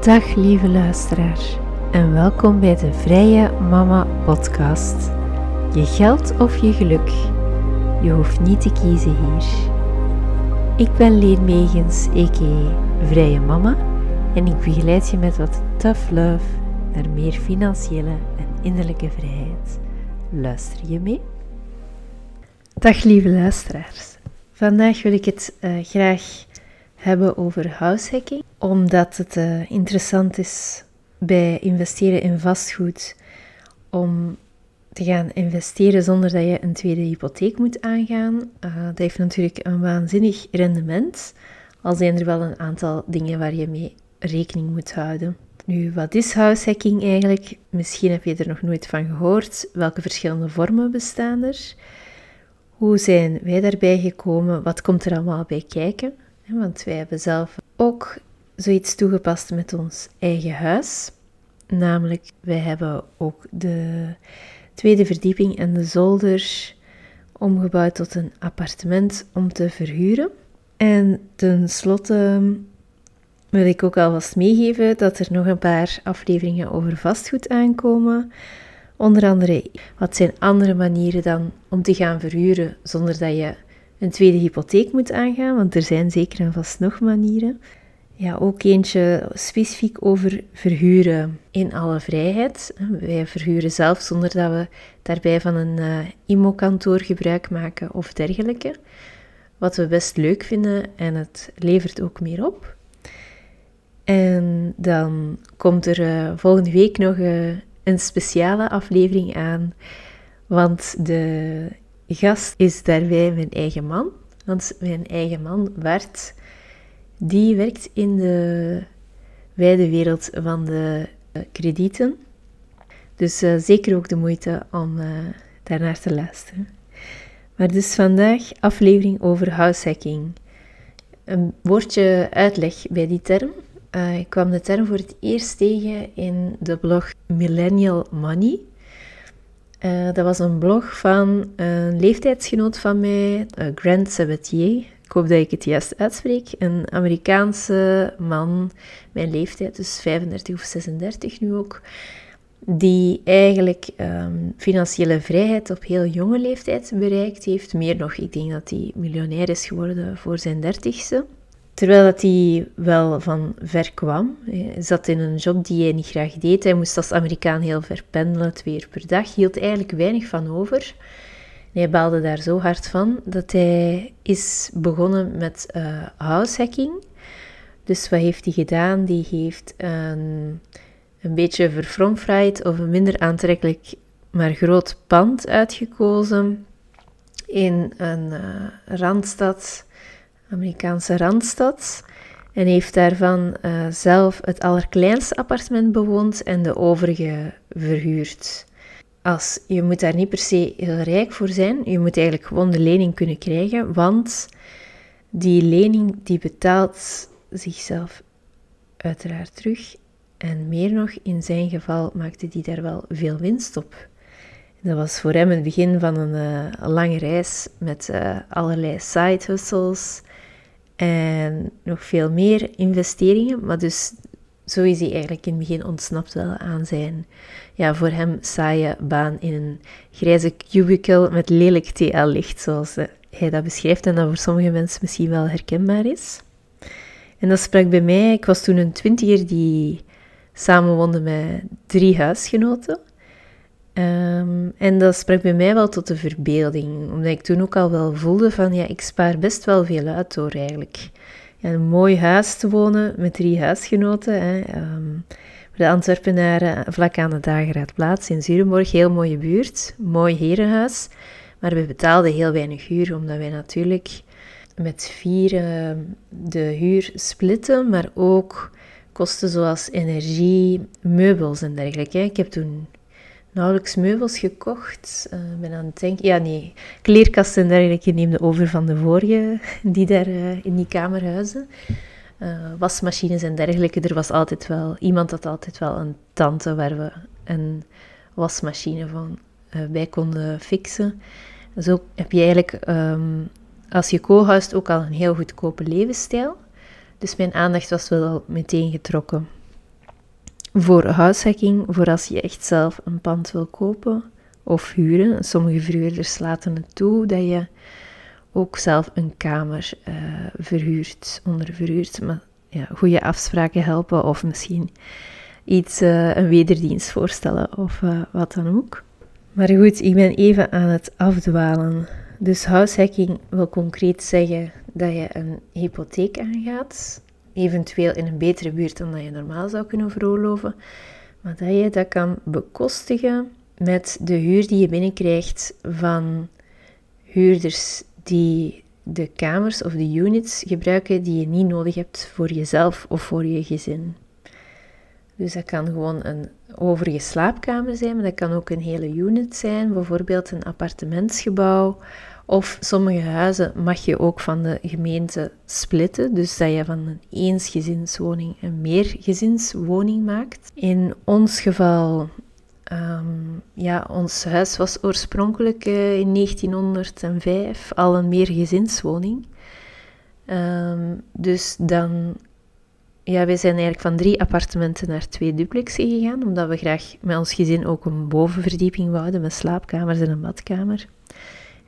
Dag lieve luisteraar en welkom bij de Vrije Mama Podcast. Je geld of je geluk, je hoeft niet te kiezen hier. Ik ben Leen Megens. Vrije Mama en ik begeleid je met wat tough love naar meer financiële en innerlijke vrijheid. Luister je mee? Dag lieve luisteraars. Vandaag wil ik het uh, graag hebben over househacking, omdat het uh, interessant is bij investeren in vastgoed om te gaan investeren zonder dat je een tweede hypotheek moet aangaan. Uh, dat heeft natuurlijk een waanzinnig rendement, al zijn er wel een aantal dingen waar je mee rekening moet houden. Nu, wat is househacking eigenlijk? Misschien heb je er nog nooit van gehoord. Welke verschillende vormen bestaan er? Hoe zijn wij daarbij gekomen? Wat komt er allemaal bij kijken? Want wij hebben zelf ook zoiets toegepast met ons eigen huis. Namelijk, wij hebben ook de tweede verdieping en de zolder omgebouwd tot een appartement om te verhuren. En tenslotte wil ik ook alvast meegeven dat er nog een paar afleveringen over vastgoed aankomen. Onder andere, wat zijn andere manieren dan om te gaan verhuren zonder dat je een tweede hypotheek moet aangaan? Want er zijn zeker en vast nog manieren. Ja, ook eentje specifiek over verhuren in alle vrijheid. Wij verhuren zelf zonder dat we daarbij van een uh, IMO-kantoor gebruik maken of dergelijke. Wat we best leuk vinden en het levert ook meer op. En dan komt er uh, volgende week nog uh, een speciale aflevering aan. Want de gast is daarbij mijn eigen man. Want mijn eigen man, Bart, die werkt in de wijde wereld van de uh, kredieten. Dus uh, zeker ook de moeite om uh, daarnaar te luisteren. Maar dus vandaag aflevering over househacking. Een woordje uitleg bij die term. Ik kwam de term voor het eerst tegen in de blog Millennial Money. Uh, dat was een blog van een leeftijdsgenoot van mij, uh, Grant Sabatier. Ik hoop dat ik het juist uitspreek. Een Amerikaanse man, mijn leeftijd, dus 35 of 36 nu ook, die eigenlijk um, financiële vrijheid op heel jonge leeftijd bereikt heeft. Meer nog, ik denk dat hij miljonair is geworden voor zijn dertigste. Terwijl dat hij wel van ver kwam. Hij zat in een job die hij niet graag deed. Hij moest als Amerikaan heel ver pendelen, twee uur per dag. Hield eigenlijk weinig van over. hij baalde daar zo hard van dat hij is begonnen met uh, househacking. Dus wat heeft hij gedaan? Die heeft een, een beetje verfromfraaid of een minder aantrekkelijk, maar groot pand uitgekozen in een uh, randstad Amerikaanse randstad. En heeft daarvan uh, zelf het allerkleinste appartement bewoond en de overige verhuurd. Als, je moet daar niet per se heel rijk voor zijn. Je moet eigenlijk gewoon de lening kunnen krijgen, want die lening die betaalt zichzelf uiteraard terug. En meer nog, in zijn geval maakte hij daar wel veel winst op. Dat was voor hem het begin van een uh, lange reis met uh, allerlei side hustles, en nog veel meer investeringen. Maar dus zo is hij eigenlijk in het begin ontsnapt wel aan zijn, ja, voor hem saaie baan in een grijze cubicle met lelijk TL-licht, zoals eh, hij dat beschrijft en dat voor sommige mensen misschien wel herkenbaar is. En dat sprak bij mij, ik was toen een twintiger die samenwoonde met drie huisgenoten. Ehm, en dat sprak bij mij wel tot de verbeelding, omdat ik toen ook al wel voelde van ja, ik spaar best wel veel uit door eigenlijk ja, een mooi huis te wonen met drie huisgenoten. Hè. Um, de Antwerpenaren vlak aan de Dageraadplaats in Zurenborg, heel mooie buurt, mooi herenhuis. Maar we betaalden heel weinig huur, omdat wij natuurlijk met vier de huur splitten, maar ook kosten zoals energie, meubels en dergelijke. Ik heb toen nauwelijks meubels gekocht. Uh, ben aan het denken... Ja, nee. Kleerkasten en dergelijke neemde over van de vorige die daar uh, in die kamer huizen. Uh, wasmachines en dergelijke. Er was altijd wel... Iemand had altijd wel een tante waar we een wasmachine van bij konden fixen. Zo heb je eigenlijk... Um, als je co-huist ook al een heel goedkope levensstijl. Dus mijn aandacht was wel meteen getrokken. Voor huishacking, voor als je echt zelf een pand wil kopen of huren. Sommige verhuurders laten het toe dat je ook zelf een kamer uh, verhuurt, onderverhuurt. Maar ja, goede afspraken helpen of misschien iets, uh, een wederdienst voorstellen of uh, wat dan ook. Maar goed, ik ben even aan het afdwalen. Dus househacking wil concreet zeggen dat je een hypotheek aangaat, eventueel in een betere buurt dan dat je normaal zou kunnen veroorloven, maar dat je dat kan bekostigen met de huur die je binnenkrijgt van huurders die de kamers of de units gebruiken die je niet nodig hebt voor jezelf of voor je gezin. Dus dat kan gewoon een overige slaapkamer zijn, maar dat kan ook een hele unit zijn, bijvoorbeeld een appartementsgebouw. Of sommige huizen mag je ook van de gemeente splitten, dus dat je van een eensgezinswoning een meergezinswoning maakt. In ons geval, um, ja, ons huis was oorspronkelijk uh, in 1905 al een meergezinswoning. Um, dus dan ja, wij zijn eigenlijk van drie appartementen naar twee duplexen gegaan, omdat we graag met ons gezin ook een bovenverdieping wouden, met slaapkamers en een badkamer.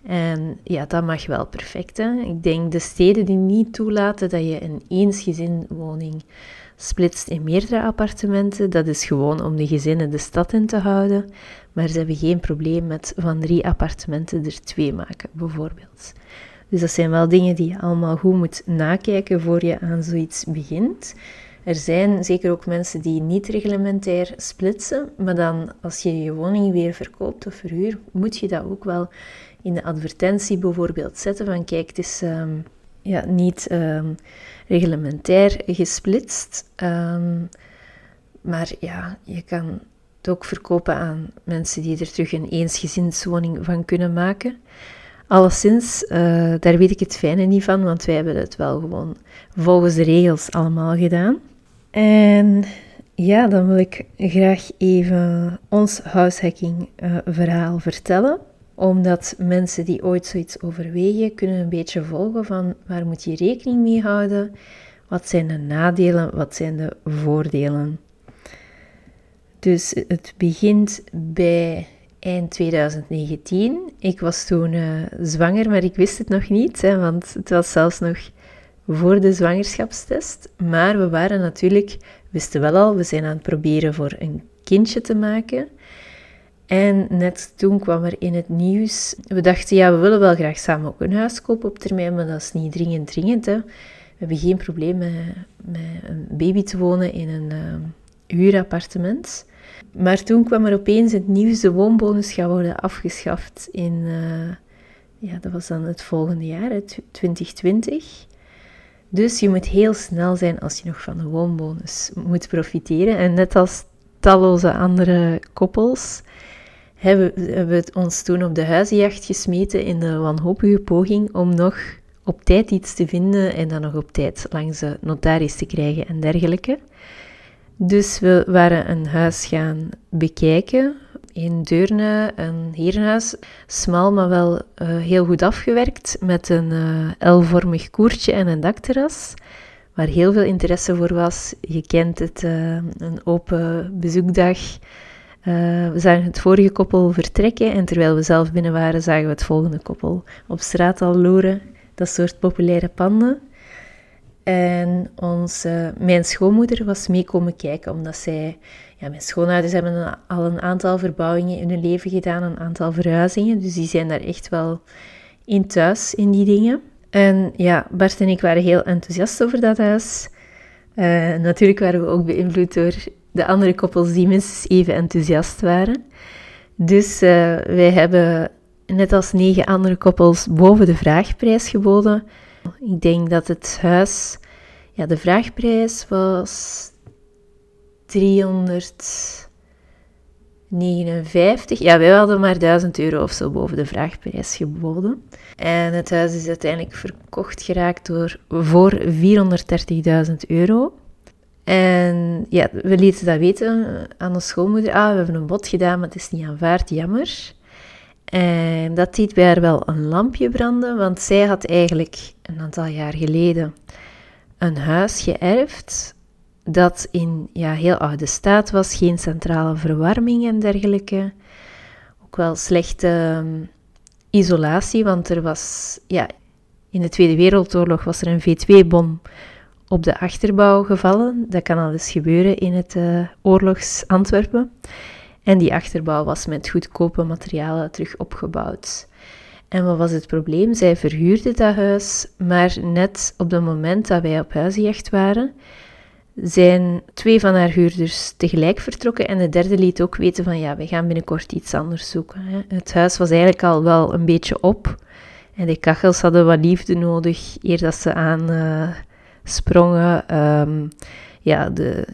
En ja, dat mag wel perfect. Hè? Ik denk de steden die niet toelaten dat je een eensgezinwoning splitst in meerdere appartementen, dat is gewoon om de gezinnen de stad in te houden. Maar ze hebben geen probleem met van drie appartementen er twee maken, bijvoorbeeld. Dus dat zijn wel dingen die je allemaal goed moet nakijken voor je aan zoiets begint. Er zijn zeker ook mensen die niet reglementair splitsen, maar dan als je je woning weer verkoopt of verhuurt, moet je dat ook wel in de advertentie bijvoorbeeld zetten van kijk, het is ehm, ja, niet um, reglementair gesplitst, um, maar ja, je kan het ook verkopen aan mensen die er terug een eensgezinswoning van kunnen maken. Alleszins, uh, daar weet ik het fijne niet van, want wij hebben het wel gewoon volgens de regels allemaal gedaan. En ja, dan wil ik graag even ons househacking uh, verhaal vertellen. Omdat mensen die ooit zoiets overwegen, kunnen een beetje volgen van waar moet je rekening mee houden? Wat zijn de nadelen? Wat zijn de voordelen? Dus het begint bij eind 2019. Ik was toen uh, zwanger, maar ik wist het nog niet, hè, want het was zelfs nog voor de zwangerschapstest. Maar we waren natuurlijk, wisten wel al, we zijn aan het proberen voor een kindje te maken. En net toen kwam er in het nieuws, we dachten ja, we willen wel graag samen ook een huis kopen op termijn, maar dat is niet dringend dringend. Hè. We hebben geen probleem met, een baby te wonen in een uh, huurappartement. Maar toen kwam er opeens het nieuws, de woonbonus gaat worden afgeschaft in, uh, ja, dat was dan het volgende jaar, 2020. Dus je moet heel snel zijn als je nog van de woonbonus moet profiteren. En net als talloze andere koppels hebben, hebben we het ons toen op de huizenjacht gesmeten in de wanhopige poging om nog op tijd iets te vinden en dan nog op tijd langs de notaris te krijgen en dergelijke. Dus we waren een huis gaan bekijken in Deurne, een herenhuis. Smal, maar wel uh, heel goed afgewerkt, met een uh, L-vormig koertje en een dakterras, waar heel veel interesse voor was. Je kent het, uh, een open bezoekdag. We zagen het vorige koppel vertrekken en terwijl we zelf binnen waren, zagen we het volgende koppel op straat al loeren. Dat soort populaire panden. En onze, mijn schoonmoeder was mee komen kijken, omdat zij... Ja, mijn schoonouders hebben al een aantal verbouwingen in hun leven gedaan, een aantal verhuizingen. Dus die zijn daar echt wel in thuis, in die dingen. En ja, Bart en ik waren heel enthousiast over dat huis. Uh, natuurlijk waren we ook beïnvloed door de andere koppels die minstens even enthousiast waren. Dus uh, wij hebben, net als negen andere koppels, boven de vraagprijs geboden. Ik denk dat het huis, ja, de vraagprijs was 359. Ja, wij hadden maar 1000 euro of zo boven de vraagprijs geboden. En het huis is uiteindelijk verkocht geraakt door, voor 430.000 euro. En ja, we lieten dat weten aan de schoonmoeder. Ah, we hebben een bod gedaan, maar het is niet aanvaard, jammer. En dat deed bij haar wel een lampje branden, want zij had eigenlijk een aantal jaar geleden een huis geërfd dat in ja, heel oude staat was, geen centrale verwarming en dergelijke. Ook wel slechte ehm, isolatie, want er was, ja, in de Tweede Wereldoorlog was er een V2-bom op de achterbouw gevallen. Dat kan al eens gebeuren in het uh, oorlogs Antwerpen. En die achterbouw was met goedkope materialen terug opgebouwd. En wat was het probleem? Zij verhuurde dat huis, maar net op het moment dat wij op huisjacht waren, zijn twee van haar huurders tegelijk vertrokken en de derde liet ook weten van ja, we gaan binnenkort iets anders zoeken. Hè. Het huis was eigenlijk al wel een beetje op en de kachels hadden wat liefde nodig eer dat ze aan uh, sprongen. Ehm, ja, de,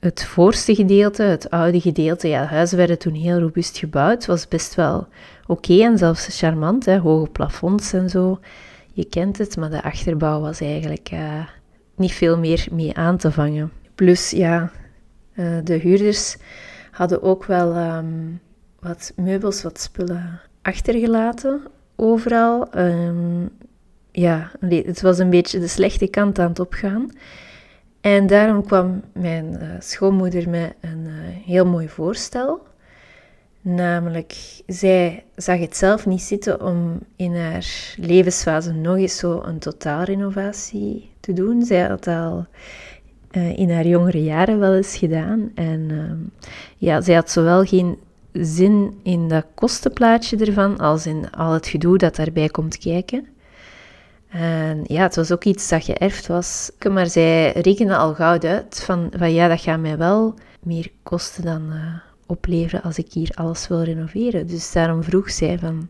het voorste gedeelte, het oude gedeelte, ja, huizen werden toen heel robuust gebouwd, was best wel oké en zelfs charmant, hè, hoge plafonds en zo. Je kent het, maar de achterbouw was eigenlijk uh, niet veel meer mee aan te vangen. Plus, ja, uh, de huurders hadden ook wel um, wat meubels, wat spullen achtergelaten, overal. Um, ja, het was een beetje de slechte kant aan het opgaan. En daarom kwam mijn uh, schoonmoeder met een uh, heel mooi voorstel. Namelijk, zij zag het zelf niet zitten om in haar levensfase nog eens zo een totaalrenovatie te doen. Zij had al uh, in haar jongere jaren wel eens gedaan. En uh, ja, zij had zowel geen zin in dat kostenplaatje ervan, als in al het gedoe dat daarbij komt kijken. En ja, het was ook iets dat geërfd was. Maar zij rekende al gauw uit van, van ja, dat gaat mij wel meer kosten dan uh, opleveren als ik hier alles wil renoveren. Dus daarom vroeg zij van,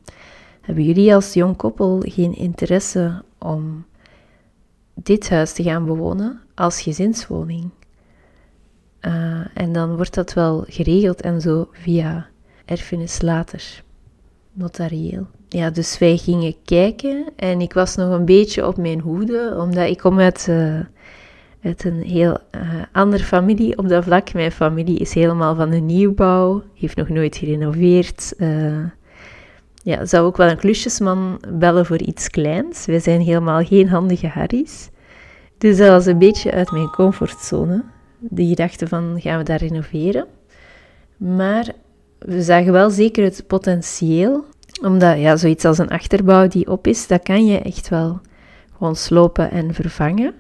hebben jullie als jong koppel geen interesse om dit huis te gaan bewonen als gezinswoning? Uh, en dan wordt dat wel geregeld en zo via erfenis later, notarieel. Ja, dus wij gingen kijken en ik was nog een beetje op mijn hoede, omdat ik kom uit, uit een heel uh, andere familie op dat vlak. Mijn familie is helemaal van de nieuwbouw, heeft nog nooit gerenoveerd. Uh, ja, zou ook wel een klusjesman bellen voor iets kleins. Wij zijn helemaal geen handige harries. Dus dat was een beetje uit mijn comfortzone. De gedachte van, gaan we daar renoveren? Maar we zagen wel zeker het potentieel omdat ja, zoiets als een achterbouw die op is, dat kan je echt wel gewoon slopen en vervangen.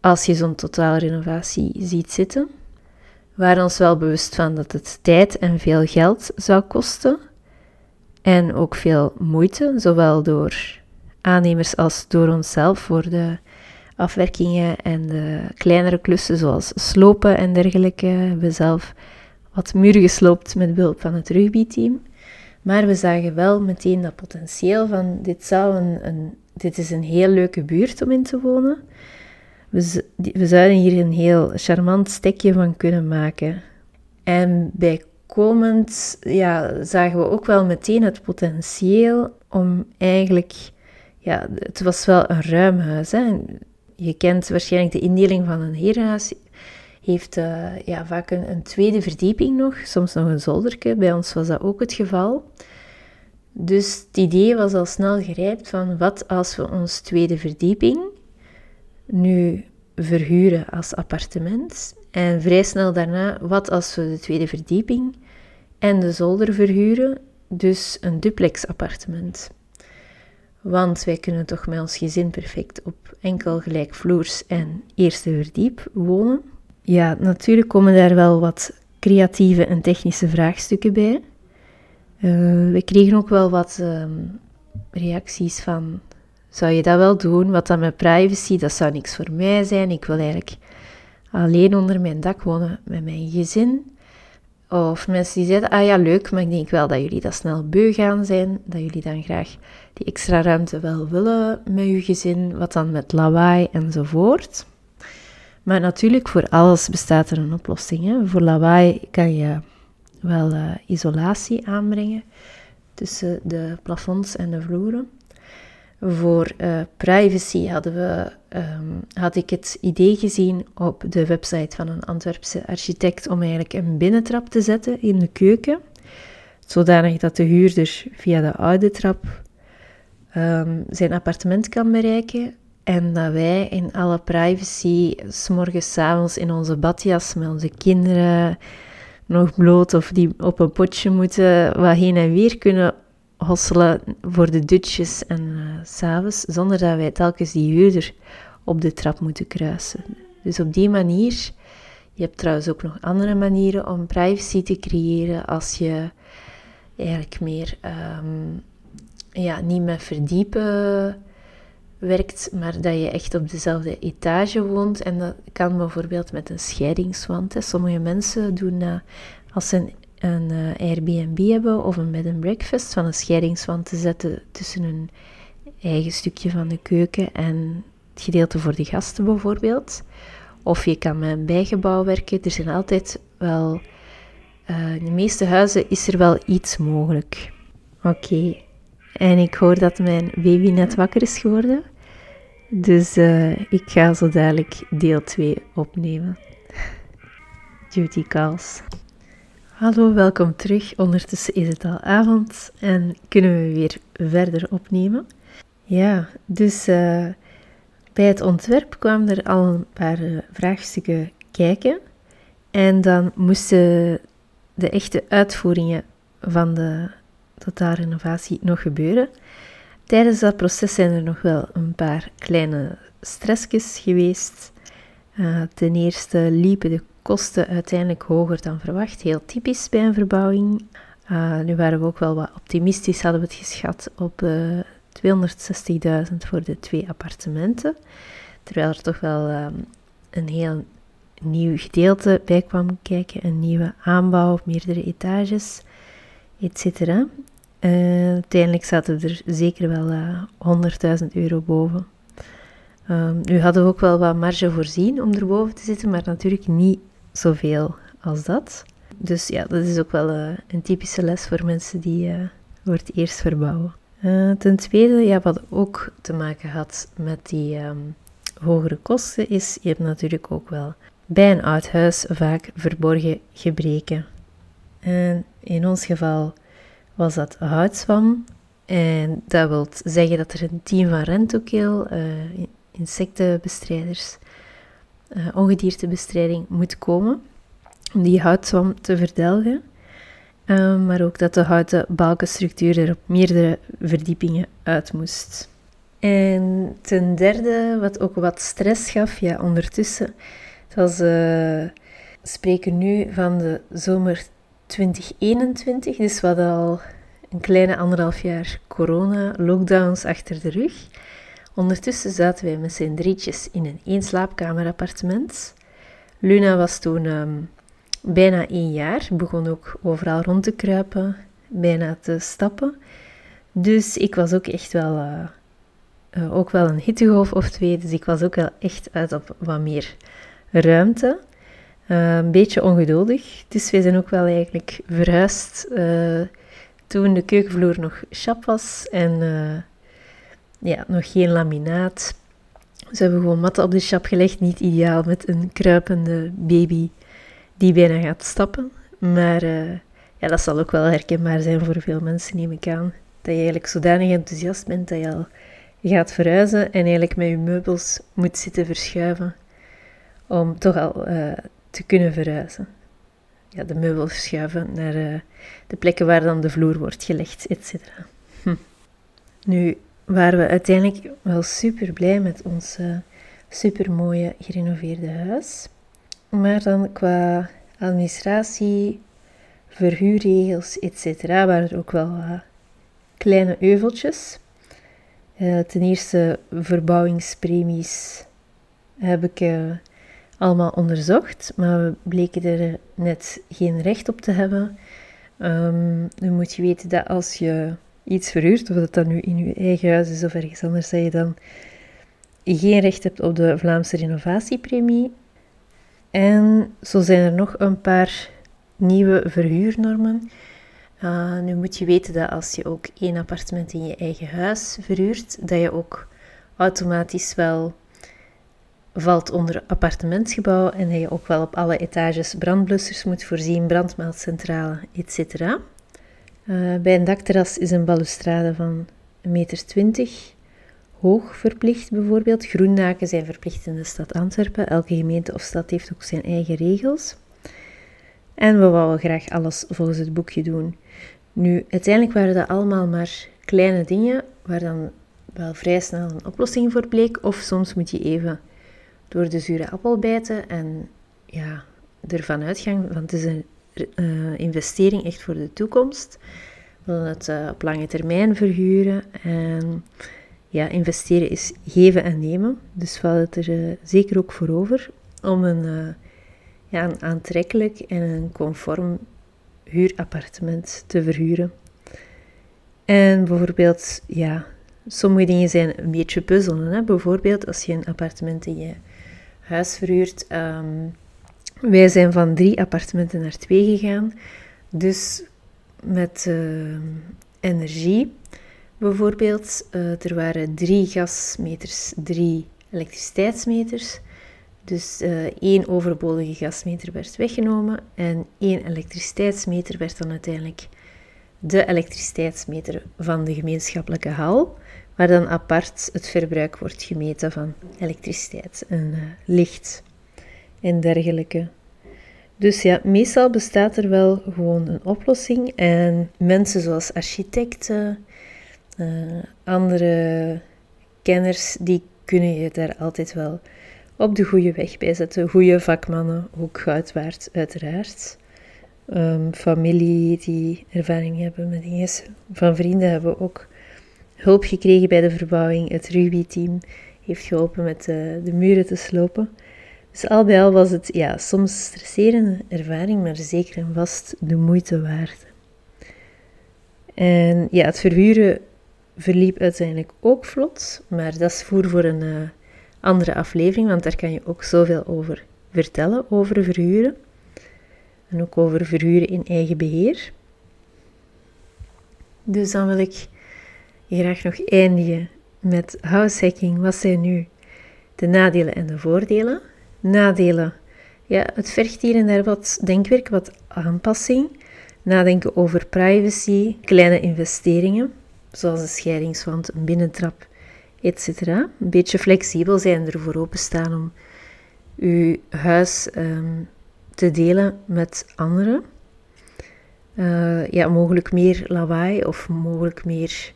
Als je zo'n totaalrenovatie ziet zitten. We waren ons wel bewust van dat het tijd en veel geld zou kosten. En ook veel moeite, zowel door aannemers als door onszelf voor de afwerkingen en de kleinere klussen zoals slopen en dergelijke. We hebben zelf wat muren gesloopt met behulp van het rugbyteam. Maar we zagen wel meteen dat potentieel van dit, zou een, een, dit is een heel leuke buurt om in te wonen. We, we zouden hier een heel charmant stekje van kunnen maken. En bijkomend ja, zagen we ook wel meteen het potentieel om eigenlijk... Ja, het was wel een ruim huis. Hè? Je kent waarschijnlijk de indeling van een herenhuis heeft uh, ja, vaak een, een, tweede verdieping nog, soms nog een zolderke. Bij ons was dat ook het geval. Dus het idee was al snel gerijpt van wat als we ons tweede verdieping nu verhuren als appartement en vrij snel daarna wat als we de tweede verdieping en de zolder verhuren, dus een duplex appartement. Want wij kunnen toch met ons gezin perfect op enkel gelijkvloers en eerste verdiep wonen. Ja, natuurlijk komen daar wel wat creatieve en technische vraagstukken bij. Uh, we kregen ook wel wat um, reacties van, zou je dat wel doen? Wat dan met privacy, dat zou niks voor mij zijn. Ik wil eigenlijk alleen onder mijn dak wonen met mijn gezin. Of mensen die zeiden, ah ja, leuk, maar ik denk wel dat jullie dat snel beu gaan zijn. Dat jullie dan graag die extra ruimte wel willen met je gezin. Wat dan met lawaai enzovoort. Maar natuurlijk, voor alles bestaat er een oplossing. Hè. Voor lawaai kan je wel uh, isolatie aanbrengen tussen de plafonds en de vloeren. Voor uh, privacy hadden we, um, had ik het idee gezien op de website van een Antwerpse architect om eigenlijk een binnentrap te zetten in de keuken, zodanig dat de huurder via de oude trap um, zijn appartement kan bereiken En dat wij in alle privacy, s morgens, s avonds in onze badjas met onze kinderen nog bloot of die op een potje moeten wat heen en weer kunnen hosselen voor de dutjes en uh, s'avonds, zonder dat wij telkens die huurder op de trap moeten kruisen. Dus op die manier, je hebt trouwens ook nog andere manieren om privacy te creëren als je eigenlijk meer um, ja, niet met verdiepen werkt, maar dat je echt op dezelfde etage woont. En dat kan bijvoorbeeld met een scheidingswand. Sommige mensen doen als ze een, uh, Airbnb hebben of een bed and breakfast, van een scheidingswand te zetten tussen een eigen stukje van de keuken en het gedeelte voor de gasten bijvoorbeeld. Of je kan met een bijgebouw werken. Er zijn altijd wel... Uh, in de meeste huizen is er wel iets mogelijk. Oké. En ik hoor dat mijn baby net wakker is geworden. Dus uh, ik ga zo dadelijk deel 2 opnemen. Duty calls. Hallo, welkom terug. Ondertussen is het al avond en kunnen we weer verder opnemen. Ja, dus uh, bij het ontwerp kwamen er al een paar uh, vraagstukken kijken. En dan moesten de echte uitvoeringen van de totaalrenovatie nog gebeuren. Tijdens dat proces zijn er nog wel een paar kleine stressjes geweest. Uh, ten eerste liepen de kosten uiteindelijk hoger dan verwacht, heel typisch bij een verbouwing. Uh, nu waren we ook wel wat optimistisch, hadden we het geschat op uh, 260.000 voor de twee appartementen. Terwijl er toch wel um, een heel nieuw gedeelte bij kwam kijken, een nieuwe aanbouw, meerdere etages, etc. Uh, uiteindelijk zaten er zeker wel uh, 100.000 euro boven. Um, nu hadden we ook wel wat marge voorzien om erboven te zitten, maar natuurlijk niet zoveel als dat. Dus ja, dat is ook wel uh, een typische les voor mensen die voor het eerst verbouwen. Ten tweede, ja, wat ook te maken had met die um, hogere kosten, is je hebt natuurlijk ook wel bij een oud huis vaak verborgen gebreken. En in ons geval was dat houtzwam. En dat wil zeggen dat er een team van rentokeel, uh, insectenbestrijders, uh, ongediertebestrijding moet komen om die houtzwam te verdelgen. Uh, maar ook dat de houten balkenstructuur er op meerdere verdiepingen uit moest. En ten derde, wat ook wat stress gaf, ja, ondertussen, het was, uh, spreken nu van de zomer 2021, dus we al een kleine anderhalf jaar corona-lockdowns achter de rug. Ondertussen zaten wij met z'n drietjes in een eenslaapkamerappartement. Luna was toen um, bijna één jaar, begon ook overal rond te kruipen, bijna te stappen. Dus ik was ook echt wel, uh, uh, ook wel een hittegolf of twee, dus ik was ook wel echt uit op wat meer ruimte. Uh, een beetje ongeduldig, dus wij zijn ook wel eigenlijk verhuisd toen de keukenvloer nog chap was en ja, nog geen laminaat. Ze hebben gewoon matten op de chap gelegd. Niet ideaal met een kruipende baby die bijna gaat stappen. Maar ja, dat zal ook wel herkenbaar zijn voor veel mensen, neem ik aan. Dat je eigenlijk zodanig enthousiast bent dat je al gaat verhuizen en eigenlijk met je meubels moet zitten verschuiven om toch al uh, te kunnen verhuizen. Ja, de meubels verschuiven naar uh, de plekken waar dan de vloer wordt gelegd, etc. Hm. Nu, waren we uiteindelijk wel super blij met ons uh, super mooie gerenoveerde huis. Maar dan qua administratie, verhuurregels, etc. waren er ook wel uh, kleine euveltjes. Uh, ten eerste verbouwingspremies heb ik allemaal onderzocht, maar we bleken er net geen recht op te hebben. Um, nu moet je weten dat als je iets verhuurt, of dat dat nu in je eigen huis is of ergens anders, dat je dan geen recht hebt op de Vlaamse renovatiepremie. En zo zijn er nog een paar nieuwe verhuurnormen. Uh, nu moet je weten dat als je ook één appartement in je eigen huis verhuurt, dat je ook automatisch wel valt onder appartementsgebouw en dat je ook wel op alle etages brandblussers moet voorzien, brandmeldcentrale, etc. Uh, bij een dakterras is een balustrade van 1,20 meter hoog verplicht bijvoorbeeld. Groendaken zijn verplicht in de stad Antwerpen. Elke gemeente of stad heeft ook zijn eigen regels. En we wouden graag alles volgens het boekje doen. Nu, uiteindelijk waren dat allemaal maar kleine dingen waar dan wel vrij snel een oplossing voor bleek. Of soms moet je even door de zure appel bijten en ja, ervan uitgaan, want het is een uh, investering echt voor de toekomst. We willen het uh, op lange termijn verhuren. En ja, investeren is geven en nemen. Dus we het er uh, zeker ook voor over om een, ja, een aantrekkelijk en een conform huurappartement te verhuren. En bijvoorbeeld, ja, sommige dingen zijn een beetje puzzelen. Hè? Bijvoorbeeld als je een appartement in je huis verhuurt. Um, wij zijn van drie appartementen naar twee gegaan. Dus met uh, energie bijvoorbeeld, uh, er waren drie gasmeters, drie elektriciteitsmeters. Dus uh, één overbodige gasmeter werd weggenomen en één elektriciteitsmeter werd dan uiteindelijk de elektriciteitsmeter van de gemeenschappelijke hal, waar dan apart het verbruik wordt gemeten van elektriciteit en uh, licht en dergelijke. Dus ja, meestal bestaat er wel gewoon een oplossing en mensen zoals architecten, uh, andere kenners, die kunnen je daar altijd wel op de goede weg bij zetten. Goede vakmannen, ook goud waard, uiteraard. Um, familie die ervaring hebben met dingen. Van vrienden hebben ook hulp gekregen bij de verbouwing. Het rugbyteam heeft geholpen met de, de muren te slopen. Dus al bij al was het ja, soms stresserende ervaring, maar zeker en vast de moeite waard. En ja, het verhuren verliep uiteindelijk ook vlot, maar dat is voer voor een uh, andere aflevering, want daar kan je ook zoveel over vertellen, over verhuren. En ook over verhuren in eigen beheer. Dus dan wil ik graag nog eindigen met househacking. Wat zijn nu de nadelen en de voordelen? Nadelen. Ja, het vergt hier en daar wat denkwerk, wat aanpassing. Nadenken over privacy, kleine investeringen, zoals een scheidingswand, een binnentrap, etc. Een beetje flexibel zijn, ervoor openstaan om uw huis um, te delen met anderen. Uh, ja, mogelijk meer lawaai of mogelijk meer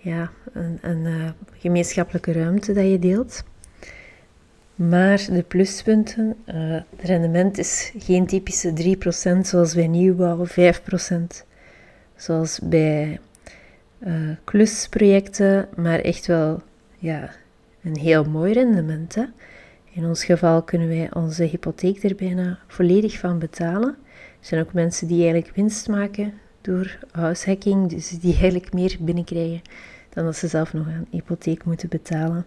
ja, een, een uh, gemeenschappelijke ruimte dat je deelt. Maar de pluspunten, uh, het rendement is geen typische 3% zoals bij nieuwbouw, 5% zoals bij uh, klusprojecten, maar echt wel ja, een heel mooi rendement. Hè? In ons geval kunnen wij onze hypotheek er bijna volledig van betalen. Er zijn ook mensen die eigenlijk winst maken door househacking, dus die eigenlijk meer binnenkrijgen dan dat ze zelf nog een hypotheek moeten betalen.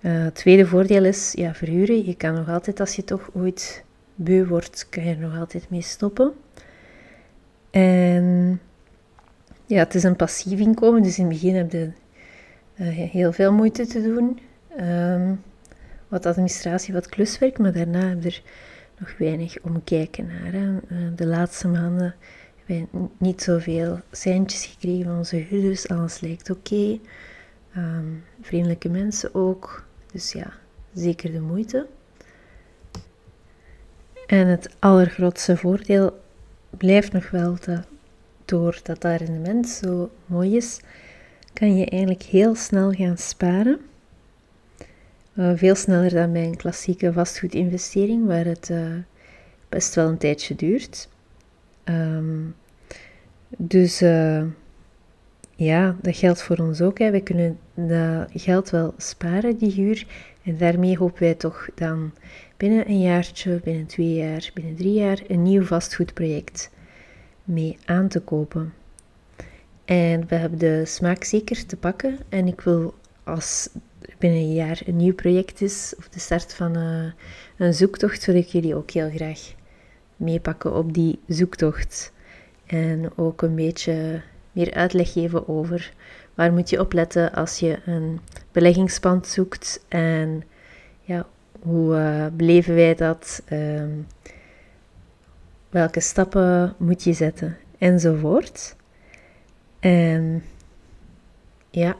Uh, het tweede voordeel is, ja, verhuren. Je kan nog altijd, als je toch ooit beu wordt, kan je er nog altijd mee stoppen. En ja, het is een passief inkomen, dus in het begin heb je uh, heel veel moeite te doen. Um, wat administratie, wat kluswerk, maar daarna heb je er nog weinig omkijken naar. Hè. Uh, de laatste maanden wij niet zoveel centjes gekregen van onze huurders, alles lijkt oké. Um, vriendelijke mensen ook. Dus ja, zeker de moeite. En het allergrootste voordeel blijft nog wel dat doordat dat rendement zo mooi is, kan je eigenlijk heel snel gaan sparen. Uh, veel sneller dan bij een klassieke vastgoedinvestering, waar het uh, best wel een tijdje duurt. Um, dus uh, ja, dat geldt voor ons ook. Hè. We kunnen dat geld wel sparen, die huur. En daarmee hopen wij toch dan binnen een jaartje, binnen twee jaar, binnen drie jaar een nieuw vastgoedproject mee aan te kopen. En we hebben de smaak zeker te pakken. En ik wil als binnen een jaar een nieuw project is, of de start van uh, een zoektocht, wil ik jullie ook heel graag meepakken op die zoektocht. En ook een beetje meer uitleg geven over waar moet je op letten als je een beleggingspand zoekt en ja, hoe uh, beleven wij dat, uh, welke stappen moet je zetten enzovoort. En ja,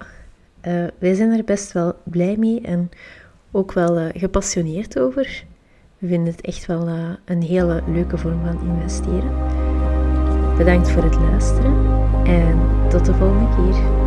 Uh, wij zijn er best wel blij mee en ook wel uh, gepassioneerd over. We vinden het echt wel uh, een hele leuke vorm van investeren. Bedankt voor het luisteren en tot de volgende keer.